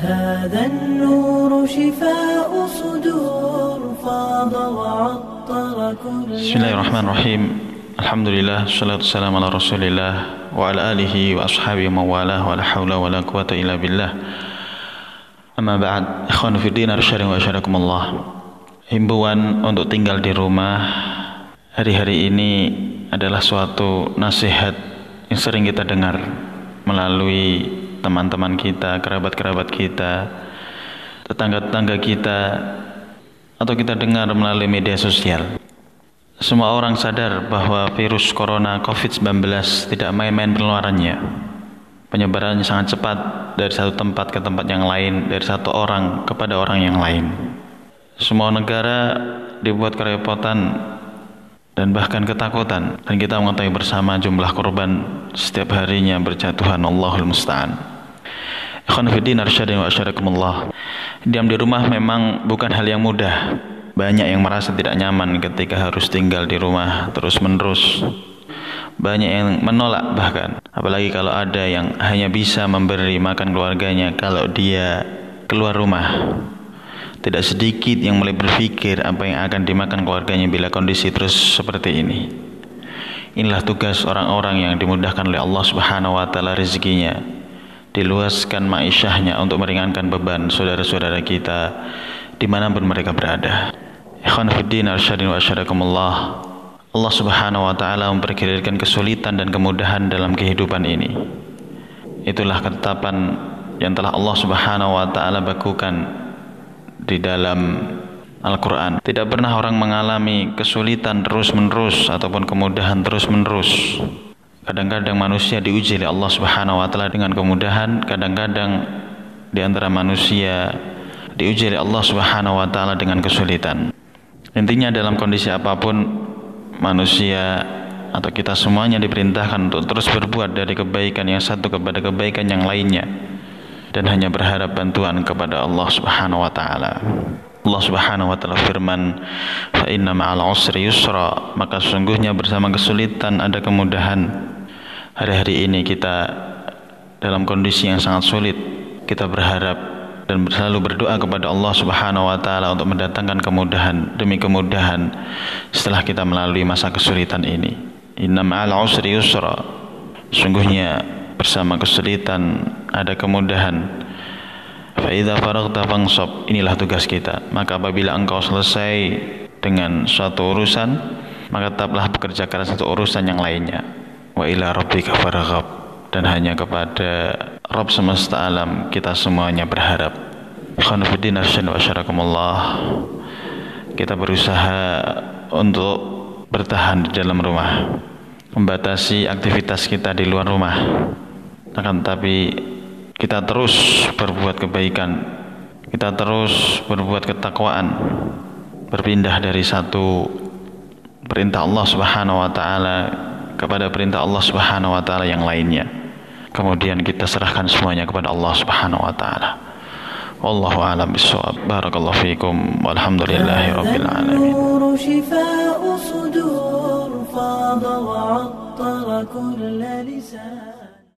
هذا النور شفاء صدور فاض وعطر كل بسم الله الرحمن الرحيم الحمد لله والصلاة والسلام على رسول الله وعلى آله وأصحابه وموالاه ولا حول ولا قوة إلا بالله أما بعد إخوان في الدين أرشاد وأشهدكم الله Himbauan untuk tinggal di rumah hari-hari ini adalah suatu nasihat yang sering kita dengar melalui teman-teman kita, kerabat-kerabat kita, tetangga-tetangga kita, atau kita dengar melalui media sosial. Semua orang sadar bahwa virus corona COVID-19 tidak main-main penularannya. Penyebarannya sangat cepat dari satu tempat ke tempat yang lain, dari satu orang kepada orang yang lain. Semua negara dibuat kerepotan dan bahkan ketakutan. Dan kita mengetahui bersama jumlah korban setiap harinya berjatuhan. Allahul Musta'an. Ikhwan Fiddin Arsyadin wa Diam di rumah memang bukan hal yang mudah. Banyak yang merasa tidak nyaman ketika harus tinggal di rumah terus menerus Banyak yang menolak bahkan. Apalagi kalau ada yang hanya bisa memberi makan keluarganya kalau dia keluar rumah tidak sedikit yang mulai berpikir apa yang akan dimakan keluarganya bila kondisi terus seperti ini. Inilah tugas orang-orang yang dimudahkan oleh Allah Subhanahu wa taala rezekinya. Diluaskan ma'isyahnya untuk meringankan beban saudara-saudara kita di mana pun mereka berada. Ikhwan arsyadin wa. Allah Subhanahu wa taala memperkirakan kesulitan dan kemudahan dalam kehidupan ini. Itulah ketetapan yang telah Allah Subhanahu wa taala bakukan di dalam Al-Quran. Tidak pernah orang mengalami kesulitan terus-menerus ataupun kemudahan terus-menerus. Kadang-kadang manusia diuji oleh Allah Subhanahu wa taala dengan kemudahan, kadang-kadang di antara manusia diuji oleh Allah Subhanahu wa taala dengan kesulitan. Intinya dalam kondisi apa pun manusia atau kita semuanya diperintahkan untuk terus berbuat dari kebaikan yang satu kepada kebaikan yang lainnya dan hanya berharap bantuan kepada Allah Subhanahu wa taala. Allah Subhanahu wa taala firman, "Fa inna ma'al usri yusra." Maka sesungguhnya bersama kesulitan ada kemudahan. Hari-hari ini kita dalam kondisi yang sangat sulit, kita berharap dan selalu berdoa kepada Allah Subhanahu wa taala untuk mendatangkan kemudahan demi kemudahan setelah kita melalui masa kesulitan ini. Inna ma'al usri yusra. Sungguhnya bersama kesulitan ada kemudahan. Fa'idha faragta fangsab Inilah tugas kita. Maka apabila engkau selesai dengan suatu urusan Maka tetaplah bekerja keras untuk urusan yang lainnya. Wa ila rabbika faraghab Dan hanya kepada Rabb semesta alam kita semuanya berharap. Khanafuddin arsyad wa syarakumullah. Kita berusaha untuk bertahan di dalam rumah. Membatasi aktivitas kita di luar rumah akan tapi kita terus berbuat kebaikan kita terus berbuat ketakwaan berpindah dari satu perintah Allah Subhanahu wa taala kepada perintah Allah Subhanahu wa taala yang lainnya kemudian kita serahkan semuanya kepada Allah Subhanahu wa taala wallahu a'lam bissawab barakallahu fikum walhamdulillahi rabbil alamin فاض وعطر كل لسان